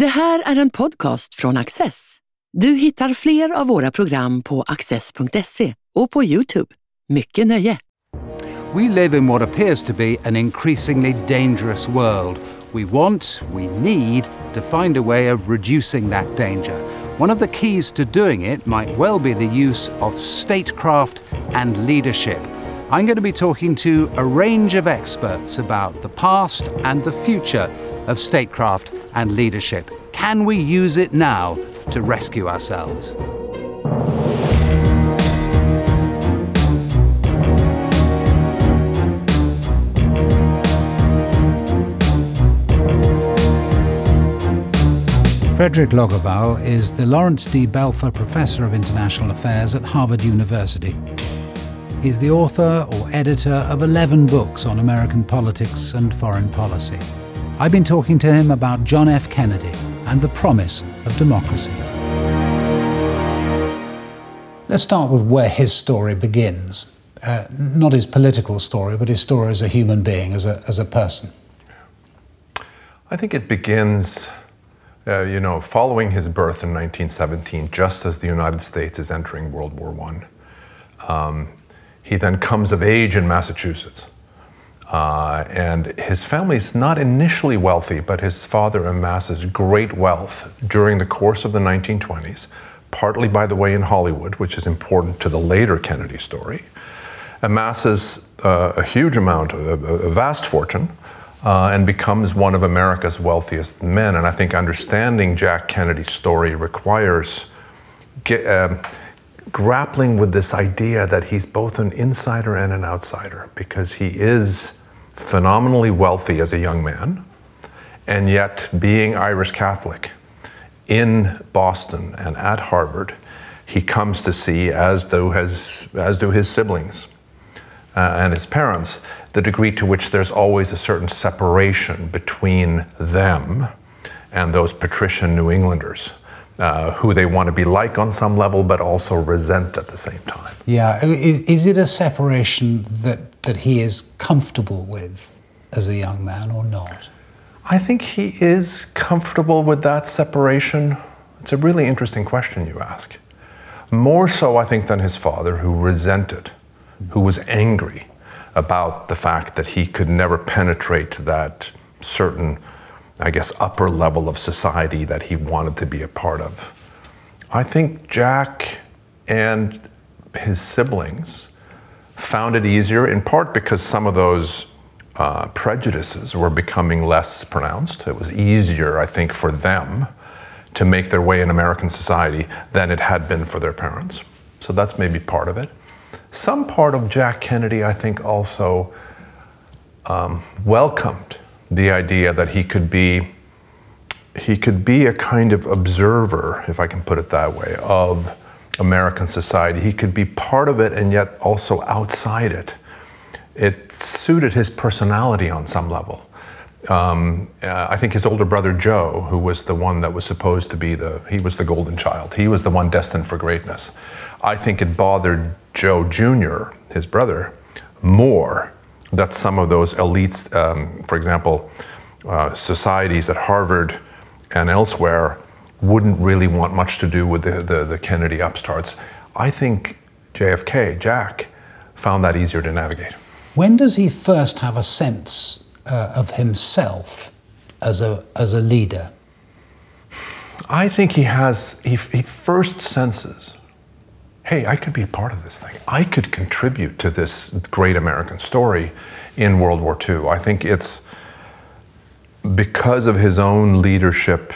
Det här är en podcast från Axess. Du hittar fler av våra program på axess.se och på Youtube. Mycket nöje! We live in what appears to be an increasingly dangerous world. We want, we need to find a way of reducing that danger. One of the keys to doing it might well be the use of statecraft and leadership. I'm going to be talking to a range of experts about the past and the future of statecraft and leadership. Can we use it now to rescue ourselves? Fredrik Logevall is the Laurence D. Belfer Professor of International Affairs at Harvard University. He's the author or editor of 11 books on American politics and foreign policy. I've been talking to him about John F. Kennedy and the promise of democracy. Let's start with where his story begins. Uh, not his political story, but his story as a human being, as a, as a person. I think it begins, uh, you know, following his birth in 1917, just as the United States is entering World War I. Um, he then comes of age in Massachusetts. Uh, and his family is not initially wealthy, but his father amasses great wealth during the course of the 1920s, partly, by the way, in Hollywood, which is important to the later Kennedy story. Amasses uh, a huge amount, a, a vast fortune, uh, and becomes one of America's wealthiest men. And I think understanding Jack Kennedy's story requires get, um, grappling with this idea that he's both an insider and an outsider because he is phenomenally wealthy as a young man, and yet being Irish Catholic in Boston and at Harvard, he comes to see, as do his, as do his siblings uh, and his parents, the degree to which there's always a certain separation between them and those patrician New Englanders uh, who they want to be like on some level, but also resent at the same time. Yeah, is, is, it a separation that, that he is comfortable with as a young man or not? I think he is comfortable with that separation. It's a really interesting question you ask. More so, I think, than his father, who resented, who was angry about the fact that he could never penetrate to that certain I guess, upper level of society that he wanted to be a part of. I think Jack and his siblings found it easier, in part because some of those uh, prejudices were becoming less pronounced. It was easier, I think, for them to make their way in American society than it had been for their parents. So that's maybe part of it. Some part of Jack Kennedy, I think, also um, welcomed the idea that he could be he could be a kind of observer, if I can put it that way, of American society. He could be part of it and yet also outside it. It suited his personality on some level. Um, uh, I think his older brother Joe, who was the one that was supposed to be the, he was the golden child. He was the one destined for greatness. I think it bothered Joe Jr., his brother, more that some of those elites, um, for example, uh, societies at Harvard and elsewhere, wouldn't really want much to do with the, the, the, Kennedy upstarts. I think JFK, Jack, found that easier to navigate. When does he first have a sense uh, of himself as a, as a leader? I think he has, he, he first senses hey, I could be a part of this thing. I could contribute to this great American story in World War II. I think it's because of his own leadership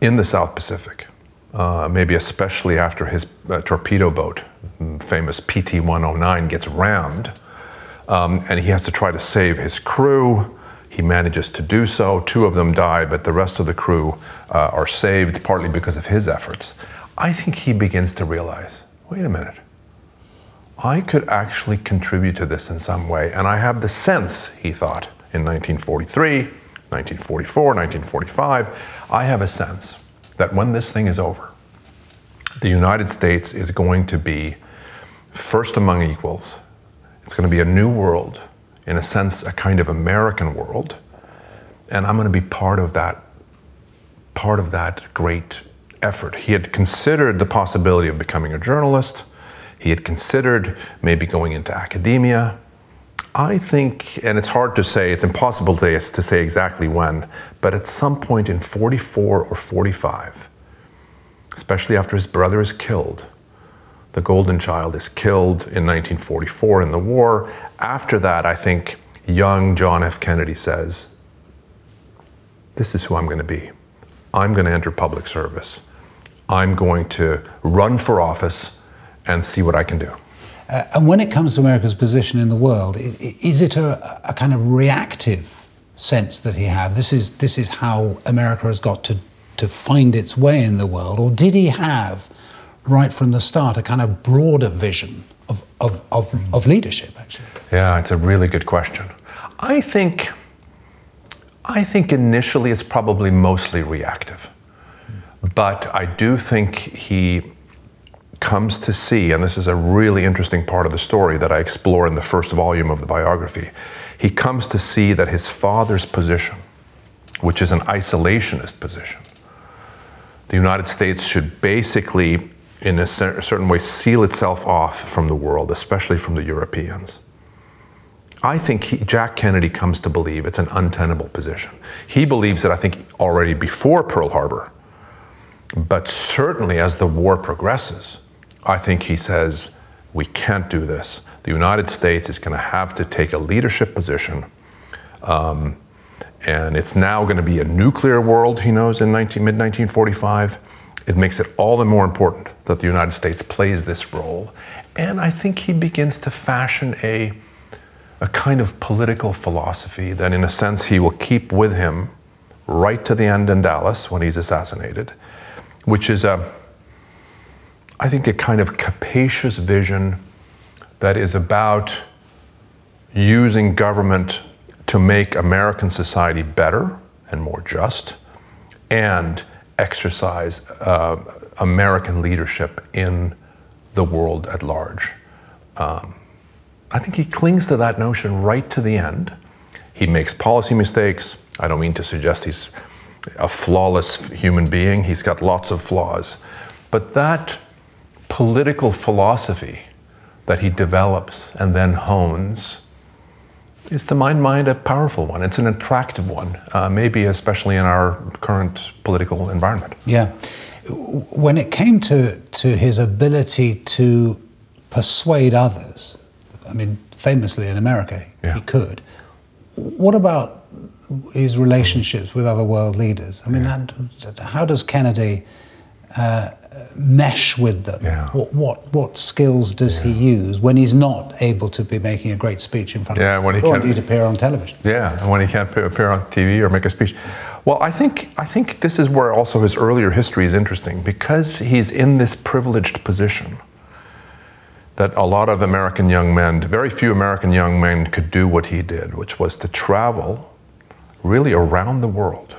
in the South Pacific, uh, maybe especially after his uh, torpedo boat, famous PT 109, gets rammed, um, and he has to try to save his crew. He manages to do so. Two of them die, but the rest of the crew uh, are saved, partly because of his efforts. I think he begins to realize wait a minute, I could actually contribute to this in some way. And I have the sense, he thought, in 1943, 1944, 1945, I have a sense that when this thing is over, the United States is going to be first among equals. It's going to be a new world, in a sense, a kind of American world. And I'm going to be part of that part of that great effort. He had considered the possibility of becoming a journalist. He had considered maybe going into academia. I think, and it's hard to say, it's impossible to, to say exactly when, but at some point in 44 or 45, especially after his brother is killed, the Golden Child is killed in 1944 in the war. After that, I think young John F. Kennedy says, This is who I'm going to be. I'm going to enter public service. I'm going to run for office and see what I can do. Uh, and when it comes to America's position in the world, is it a, a, kind of reactive sense that he had? This is, this is how America has got to, to find its way in the world? Or did he have, right from the start, a kind of broader vision of, of, of, of leadership, actually? Yeah, it's a really good question. I think, I think initially it's probably mostly reactive. But I do think he comes to see, and this is a really interesting part of the story that I explore in the first volume of the biography, he comes to see that his father's position, which is an isolationist position, the United States should basically, in a certain way, seal itself off from the world, especially from the Europeans. I think he, Jack Kennedy comes to believe it's an untenable position. He believes it, I think, already before Pearl Harbor, but certainly as the war progresses, I think he says, we can't do this. The United States is going to have to take a leadership position. Um, and it's now going to be a nuclear world, he knows, in mid 1945. It makes it all the more important that the United States plays this role. And I think he begins to fashion a, a kind of political philosophy that, in a sense, he will keep with him right to the end in Dallas when he's assassinated, which is a I think, a kind of capacious vision that is about using government to make American society better and more just and exercise uh, American leadership in the world at large. Um, I think he clings to that notion right to the end. He makes policy mistakes. I don't mean to suggest he's a flawless human being, he's got lots of flaws. But that political philosophy that he develops and then hones is to my mind a powerful one. It's an attractive one, uh, maybe especially in our current political environment. Yeah. When it came to, to his ability to persuade others, I mean, famously in America, yeah. he could. What about his relationships with other world leaders? I mean, yeah. how, how, does Kennedy uh, mesh with them? Yeah. What, what, what skills does yeah. he use when he's not able to be making a great speech in front yeah, of when he or can't appear on television? Yeah, and when he can't appear on TV or make a speech. Well, I think, I think this is where also his earlier history is interesting because he's in this privileged position that a lot of American young men, very few American young men could do what he did, which was to travel really around the world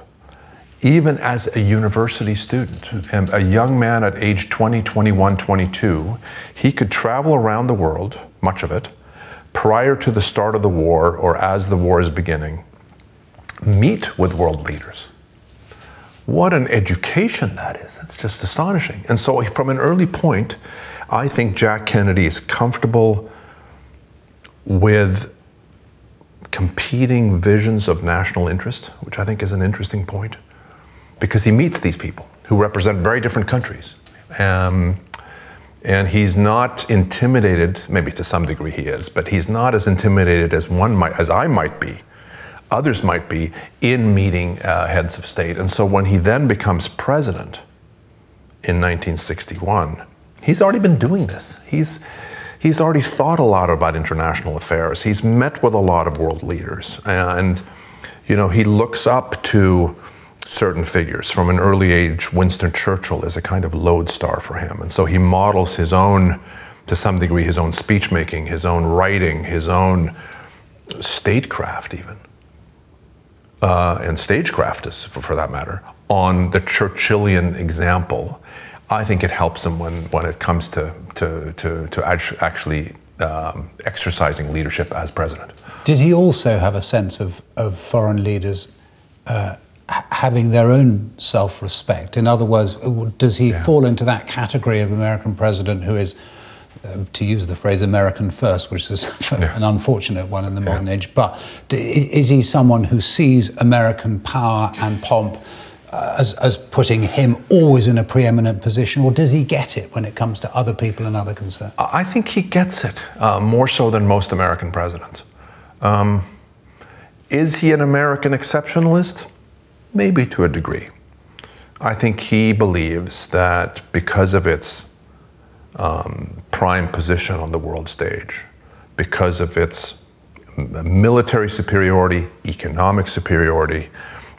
even as a university student, and a young man at age 20, 21, 22, he could travel around the world, much of it, prior to the start of the war or as the war is beginning, meet with world leaders. What an education that is. That's just astonishing. And so, from an early point, I think Jack Kennedy is comfortable with competing visions of national interest, which I think is an interesting point because he meets these people who represent very different countries. Um, and he's not intimidated, maybe to some degree he is, but he's not as intimidated as one might, as I might be, others might be, in meeting uh, heads of state. And so when he then becomes president in 1961, he's already been doing this. He's he's already thought a lot about international affairs. He's met with a lot of world leaders, and you know he looks up to certain figures. From an early age, Winston Churchill is a kind of lodestar for him. And so he models his own, to some degree, his own speech making, his own writing, his own statecraft, even, uh, and stagecraft, for, for that matter, on the Churchillian example. I think it helps him when, when it comes to, to, to, to actually um, exercising leadership as president. Did he also have a sense of, of foreign leaders? Uh, having their own self respect? In other words, does he yeah. fall into that category of American president who is, uh, to use the phrase American first, which is yeah. an unfortunate one in the modern yeah. age, but is he someone who sees American power and pomp? Uh, as, as putting him always in a preeminent position, or does he get it when it comes to other people and other concerns? I think he gets it uh, more so than most American presidents. Um, is he an American exceptionalist? Maybe to a degree. I think he believes that because of its um, prime position on the world stage, because of its military superiority, economic superiority,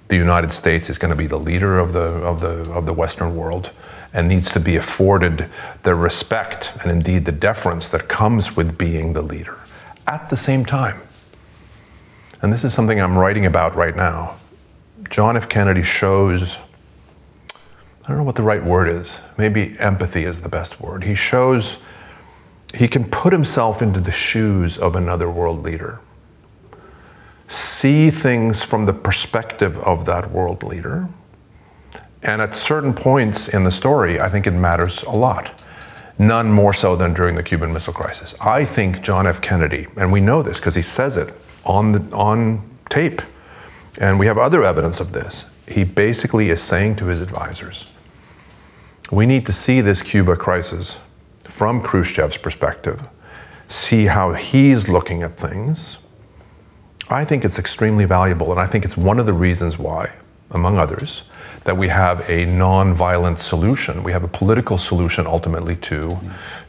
the United States is going to be the leader of the, of the, of the Western world and needs to be afforded the respect and indeed the deference that comes with being the leader. At the same time, and this is something I'm writing about right now. John F. Kennedy shows, I don't know what the right word is, maybe empathy is the best word. He shows he can put himself into the shoes of another world leader, see things from the perspective of that world leader. And at certain points in the story, I think it matters a lot. None more so than during the Cuban Missile Crisis. I think John F. Kennedy, and we know this because he says it on, the, on tape. And we have other evidence of this. He basically is saying to his advisors, we need to see this Cuba crisis from Khrushchev's perspective, see how he's looking at things. I think it's extremely valuable, and I think it's one of the reasons why, among others, that we have a non-violent solution. We have a political solution ultimately to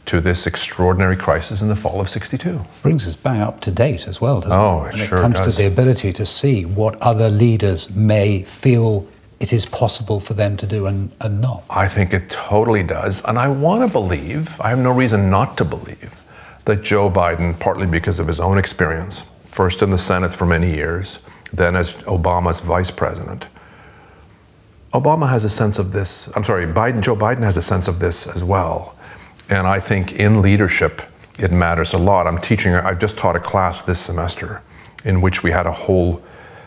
to this extraordinary crisis in the fall of 62. Brings us back up to date as well, doesn't oh, it? When it comes does. to the ability to see what other leaders may feel it is possible for them to do and, and not. I think it totally does. And I want to believe, I have no reason not to believe, that Joe Biden, partly because of his own experience, first in the Senate for many years, then as Obama's vice president, Obama has a sense of this. I'm sorry, Biden, Joe Biden has a sense of this as well and I think in leadership, it matters a lot. I'm teaching, I've just taught a class this semester in which we had a whole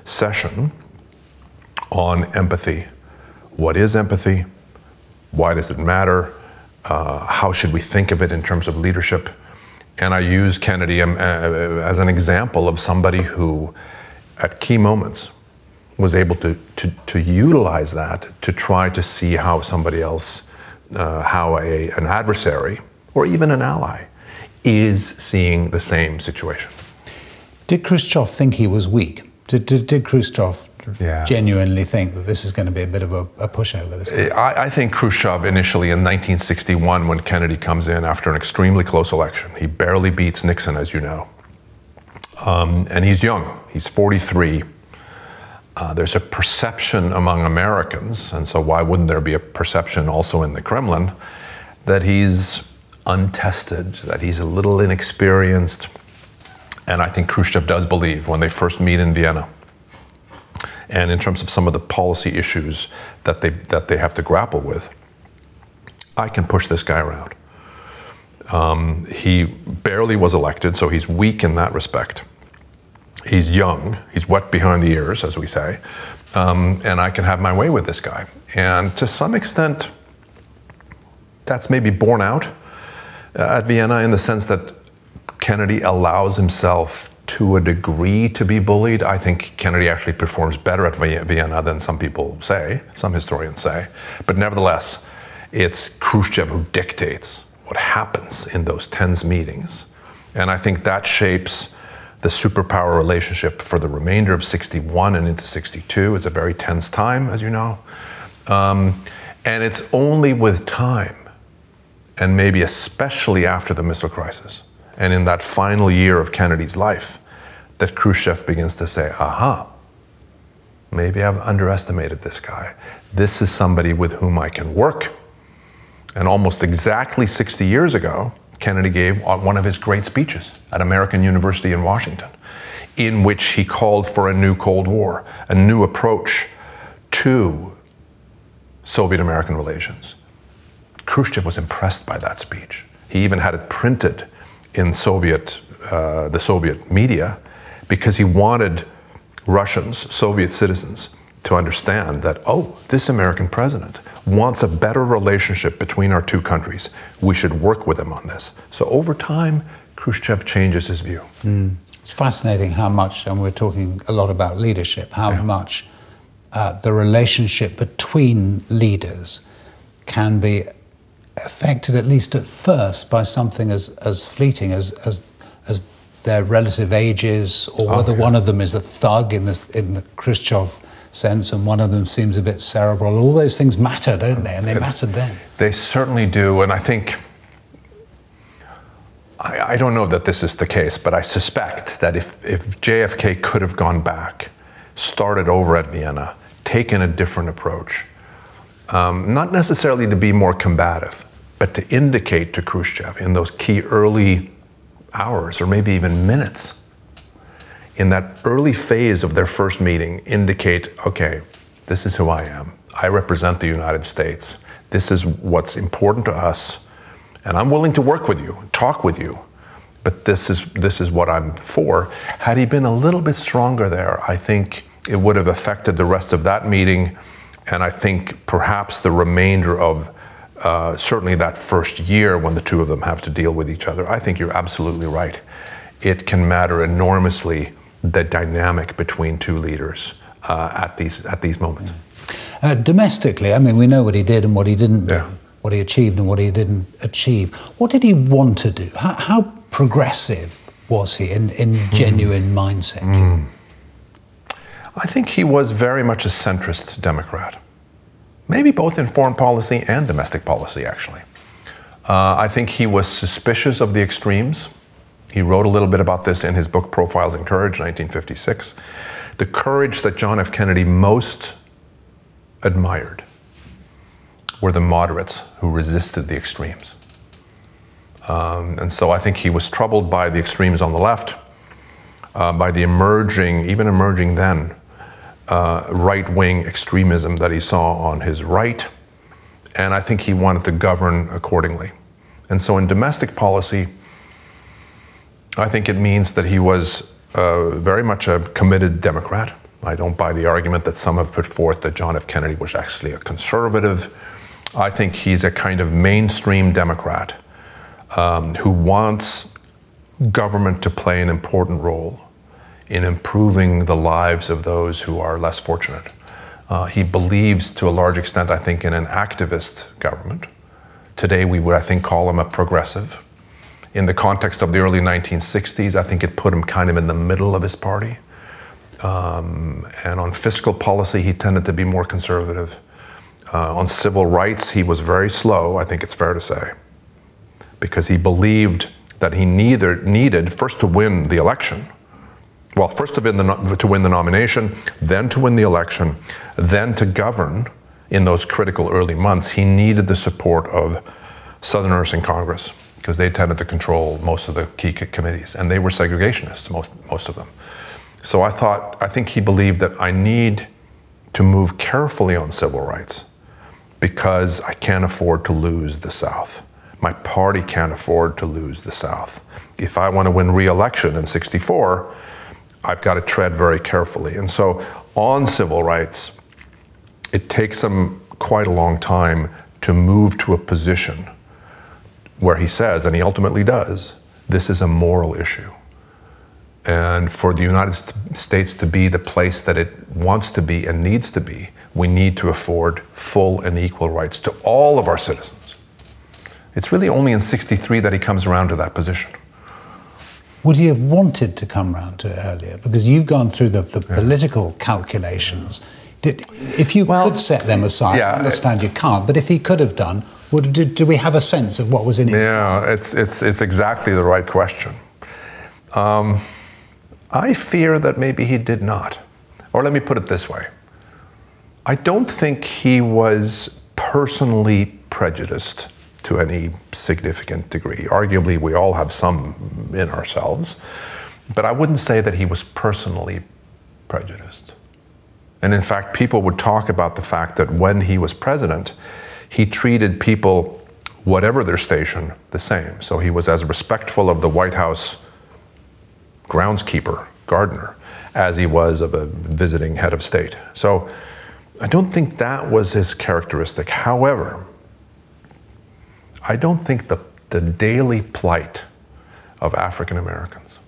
session on empathy. What is empathy? Why does it matter? Uh, how should we think of it in terms of leadership? And I use Kennedy um, uh, as an example of somebody who, at key moments, was able to, to, to utilize that to try to see how somebody else uh, how a, an adversary or even an ally is seeing the same situation. Did Khrushchev think he was weak? Did, did, did Khrushchev yeah. genuinely think that this is going to be a bit of a, a pushover? This I, I, think Khrushchev initially in 1961, when Kennedy comes in after an extremely close election, he barely beats Nixon, as you know. Um, and he's young, he's 43. Uh, there's a perception among Americans, and so why wouldn't there be a perception also in the Kremlin, that he's untested, that he's a little inexperienced. And I think Khrushchev does believe when they first meet in Vienna, and in terms of some of the policy issues that they, that they have to grapple with, I can push this guy around. Um, he barely was elected, so he's weak in that respect he's young, he's wet behind the ears, as we say, um, and I can have my way with this guy. And to some extent, that's maybe borne out uh, at Vienna in the sense that Kennedy allows himself to a degree to be bullied. I think Kennedy actually performs better at Vienna than some people say, some historians say. But nevertheless, it's Khrushchev who dictates what happens in those tense meetings. And I think that shapes the superpower relationship for the remainder of 61 and into 62 It's a very tense time, as you know. Um, and it's only with time, and maybe especially after the missile crisis, and in that final year of Kennedy's life, that Khrushchev begins to say, aha, maybe I've underestimated this guy. This is somebody with whom I can work. And almost exactly 60 years ago, Kennedy gave one of his great speeches at American University in Washington, in which he called for a new Cold War, a new approach to Soviet American relations. Khrushchev was impressed by that speech. He even had it printed in Soviet, uh, the Soviet media because he wanted Russians, Soviet citizens, to understand that, oh, this American president wants a better relationship between our two countries. We should work with him on this. So over time, Khrushchev changes his view. Mm. It's fascinating how much, and we're talking a lot about leadership, how yeah. much uh, the relationship between leaders can be affected, at least at first, by something as, as fleeting as, as, as their relative ages, or oh, whether yeah. one of them is a thug in the, in the Khrushchev sense and one of them seems a bit cerebral. All those things matter, don't they? And they mattered then. They certainly do. And I think, I, I, don't know that this is the case, but I suspect that if, if JFK could have gone back, started over at Vienna, taken a different approach, um, not necessarily to be more combative, but to indicate to Khrushchev in those key early hours or maybe even minutes in that early phase of their first meeting indicate okay, this is who I am. I represent the United States. This is what's important to us. And I'm willing to work with you, talk with you. But this is, this is what I'm for. Had he been a little bit stronger there, I think it would have affected the rest of that meeting. And I think perhaps the remainder of uh, certainly that first year when the two of them have to deal with each other. I think you're absolutely right. It can matter enormously the dynamic between two leaders uh, at these at these moments. Uh, domestically, I mean, we know what he did and what he didn't do, yeah. what he achieved and what he didn't achieve. What did he want to do? How, how progressive was he in, in mm. genuine mindset? Mm. I think he was very much a centrist Democrat, maybe both in foreign policy and domestic policy, actually. Uh, I think he was suspicious of the extremes. He wrote a little bit about this in his book Profiles in Courage, 1956. The courage that John F. Kennedy most admired were the moderates who resisted the extremes. Um, and so I think he was troubled by the extremes on the left, uh, by the emerging, even emerging then, uh, right wing extremism that he saw on his right. And I think he wanted to govern accordingly. And so in domestic policy, I think it means that he was uh, very much a committed Democrat. I don't buy the argument that some have put forth that John F. Kennedy was actually a conservative. I think he's a kind of mainstream Democrat um, who wants government to play an important role in improving the lives of those who are less fortunate. Uh, he believes to a large extent, I think, in an activist government. Today, we would, I think, call him a progressive in the context of the early 1960s, I think it put him kind of in the middle of his party. Um, and on fiscal policy, he tended to be more conservative. Uh, on civil rights, he was very slow, I think it's fair to say, because he believed that he neither needed first to win the election. Well, first to win, the, to win the nomination, then to win the election, then to govern in those critical early months. He needed the support of Southerners in Congress because they tended to control most of the key committees, and they were segregationists, most, most of them. So I thought, I think he believed that I need to move carefully on civil rights because I can't afford to lose the South. My party can't afford to lose the South. If I want to win re election in 64, I've got to tread very carefully. And so on civil rights, it takes him quite a long time to move to a position where he says, and he ultimately does, this is a moral issue. And for the United States to be the place that it wants to be and needs to be, we need to afford full and equal rights to all of our citizens. It's really only in 63 that he comes around to that position. Would he have wanted to come round to it earlier? Because you've gone through the, the yeah. political calculations. Did, if you well, could set them aside, yeah, I understand you can't, but if he could have done, would, do, do, we have a sense of what was in his Yeah, it's, it's, it's exactly the right question. Um, I fear that maybe he did not. Or let me put it this way I don't think he was personally prejudiced to any significant degree. Arguably, we all have some in ourselves. But I wouldn't say that he was personally prejudiced. And in fact, people would talk about the fact that when he was president, he treated people, whatever their station, the same. So he was as respectful of the White House groundskeeper, gardener, as he was of a visiting head of state. So I don't think that was his characteristic. However, I don't think the, the daily plight of African Americans,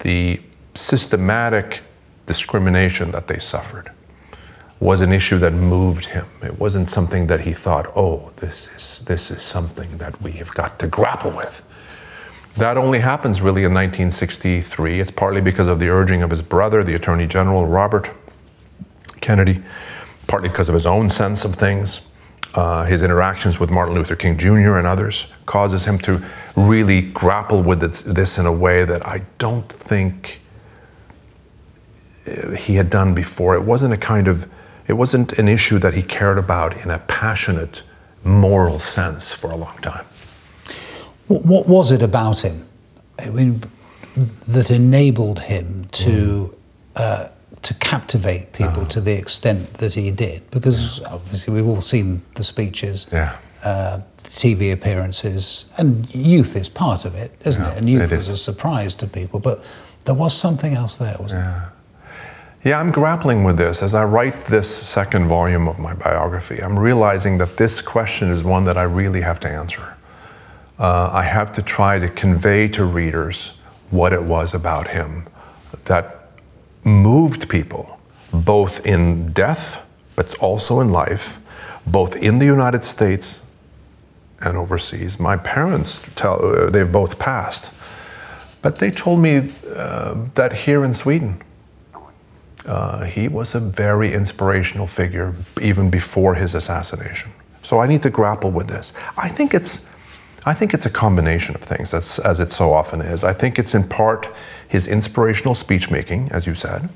the systematic discrimination that they suffered, was an issue that moved him. It wasn't something that he thought, oh, this is, this is something that we have got to grapple with. That only happens really in 1963. It's partly because of the urging of his brother, the Attorney General Robert Kennedy, partly because of his own sense of things. Uh, his interactions with Martin Luther King Jr. and others causes him to really grapple with this in a way that I don't think uh, he had done before. It wasn't a kind of, it wasn't an issue that he cared about in a passionate, moral sense for a long time. What was it about him I mean, that enabled him to mm. uh, to captivate people uh-huh. to the extent that he did? Because yeah. obviously we've all seen the speeches, yeah. uh, TV appearances, and youth is part of it, isn't yeah, it? And youth it was is. a surprise to people, but there was something else there, wasn't yeah. there? Yeah, I'm grappling with this as I write this second volume of my biography. I'm realizing that this question is one that I really have to answer. Uh, I have to try to convey to readers what it was about him that moved people, both in death, but also in life, both in the United States and overseas. My parents tell uh, they've both passed, but they told me uh, that here in Sweden, uh, he was a very inspirational figure even before his assassination. So I need to grapple with this. I think it's, I think it's a combination of things, as, as it so often is. I think it's in part his inspirational speech making, as you said.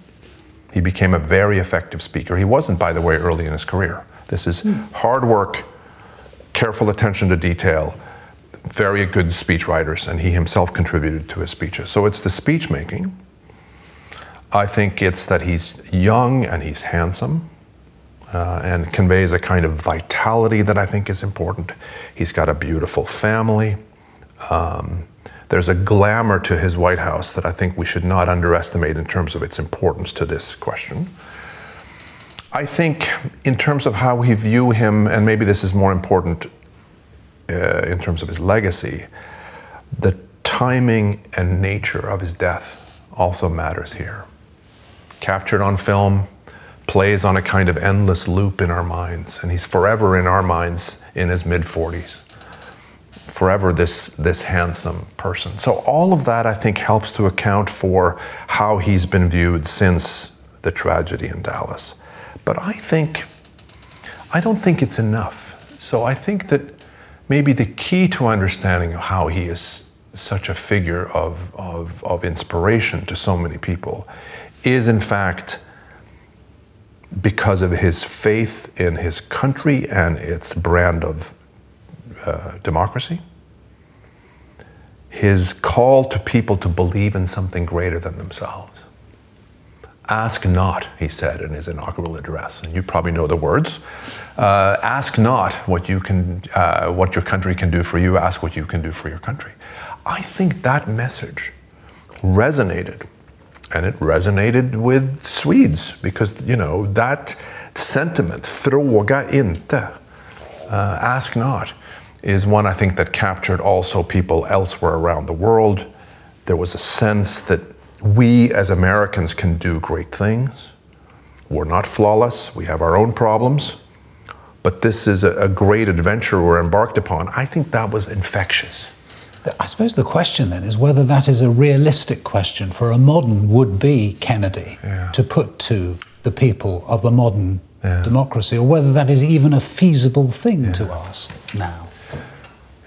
He became a very effective speaker. He wasn't, by the way, early in his career. This is hmm. hard work, careful attention to detail, very good speech writers, and he himself contributed to his speeches. So it's the speech making. I think it's that he's young and he's handsome uh, and conveys a kind of vitality that I think is important. He's got a beautiful family. Um, there's a glamour to his White House that I think we should not underestimate in terms of its importance to this question. I think, in terms of how we view him, and maybe this is more important uh, in terms of his legacy, the timing and nature of his death also matters here. Captured on film, plays on a kind of endless loop in our minds, and he's forever in our minds in his mid 40s forever this, this handsome person. So, all of that I think helps to account for how he's been viewed since the tragedy in Dallas. But I think, I don't think it's enough. So, I think that maybe the key to understanding how he is such a figure of, of, of inspiration to so many people is, in fact, because of his faith in his country and its brand of uh, democracy, his call to people to believe in something greater than themselves. Ask not, he said in his inaugural address, and you probably know the words. Uh, ask not what you can, uh, what your country can do for you. Ask what you can do for your country. I think that message resonated, and it resonated with Swedes because you know that sentiment, fråga inte, uh, ask not, is one I think that captured also people elsewhere around the world. There was a sense that we as Americans can do great things. We're not flawless, we have our own problems, but this is a, a great adventure we're embarked upon. I think that was infectious. I suppose the question then is whether that is a realistic question for a modern would be Kennedy yeah. to put to the people of a modern yeah. democracy, or whether that is even a feasible thing yeah. to ask now.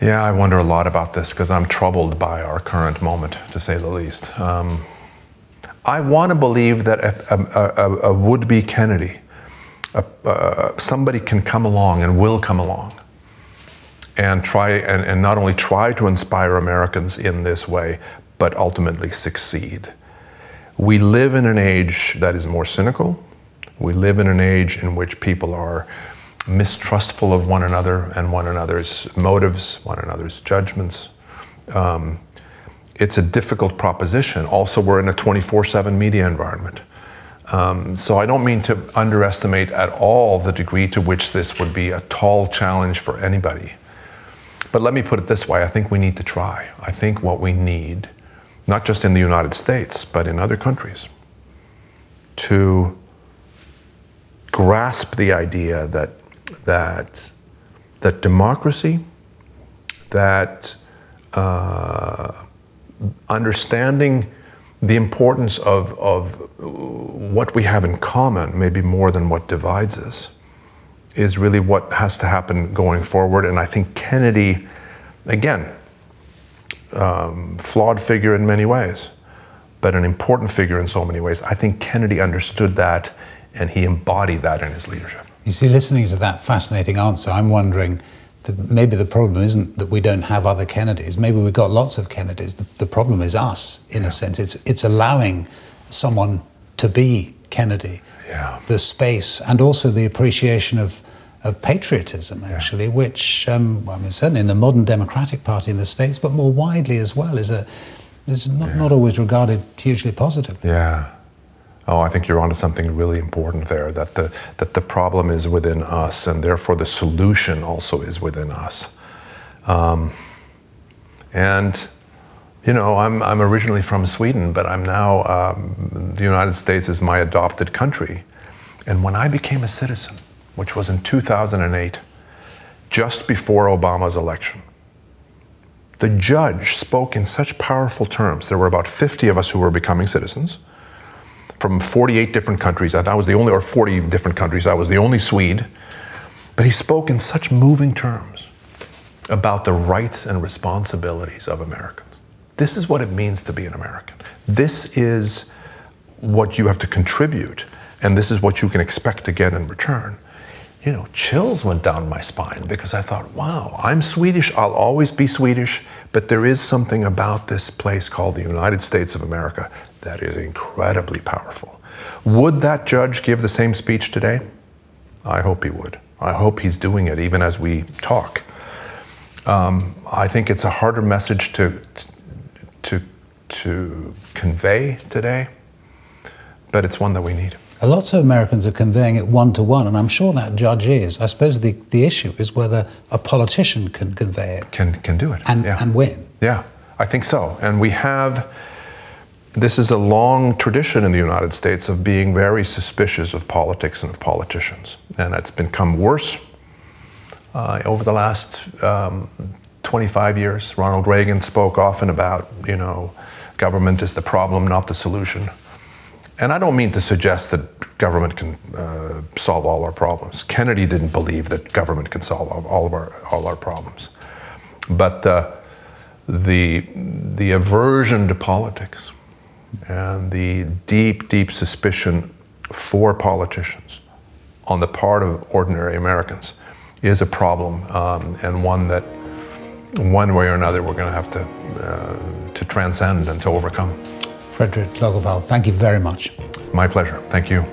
Yeah, I wonder a lot about this because I'm troubled by our current moment, to say the least. Um, I want to believe that a, a, a, a would be Kennedy, somebody can come along and will come along and try and, and not only try to inspire Americans in this way, but ultimately succeed. We live in an age that is more cynical. We live in an age in which people are mistrustful of one another and one another's motives, one another's judgments. Um, it's a difficult proposition. Also, we're in a 24 7 media environment. Um, so I don't mean to underestimate at all the degree to which this would be a tall challenge for anybody. But let me put it this way I think we need to try. I think what we need, not just in the United States, but in other countries, to grasp the idea that, that, that democracy, that uh, understanding the importance of, of what we have in common, maybe more than what divides us, is really what has to happen going forward. And I think Kennedy, again, um, flawed figure in many ways, but an important figure in so many ways. I think Kennedy understood that and he embodied that in his leadership. You see, listening to that fascinating answer, I'm wondering that maybe the problem isn't that we don't have other Kennedys. Maybe we've got lots of Kennedys. The, the problem is us, in a sense. It's, it's allowing someone to be Kennedy. Yeah. The space and also the appreciation of, of patriotism, actually, yeah. which, um, I mean, certainly in the modern Democratic Party in the States, but more widely as well, is, a, is not, yeah. not always regarded hugely positively. Yeah. Oh, I think you're onto something really important there. That the that the problem is within us, and therefore the solution also is within us. Um, and you know, I'm I'm originally from Sweden, but I'm now um, the United States is my adopted country. And when I became a citizen, which was in 2008, just before Obama's election, the judge spoke in such powerful terms. There were about 50 of us who were becoming citizens from 48 different countries. I was the only, or 40 different countries. I was the only Swede. But he spoke in such moving terms about the rights and responsibilities of Americans. This is what it means to be an American. This is what you have to contribute, and this is what you can expect to get in return. You know, chills went down my spine because I thought, wow, I'm Swedish, I'll always be Swedish, but there is something about this place called the United States of America that is incredibly powerful. Would that judge give the same speech today? I hope he would. I hope he's doing it even as we talk. Um, I think it's a harder message to, to, to convey today, but it's one that we need. Lots of Americans are conveying it one to one, and I'm sure that judge is. I suppose the, the issue is whether a politician can convey it. Can, can do it. And, yeah. and win. Yeah, I think so. And we have this is a long tradition in the United States of being very suspicious of politics and of politicians. And it's become worse uh, over the last um, 25 years. Ronald Reagan spoke often about, you know, government is the problem, not the solution. And I don't mean to suggest that government can uh, solve all our problems. Kennedy didn't believe that government can solve all of our, all our problems. But uh, the, the aversion to politics, and the deep, deep suspicion for politicians on the part of ordinary Americans is a problem um, and one that one way or another we're going to have to, uh, to transcend and to overcome. Fredrik Logevall, thank you very much. It's my pleasure. Thank you.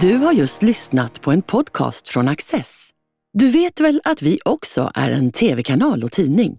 Du har just lyssnat på en podcast från Axess. Du vet väl att vi också är en tv-kanal och tidning?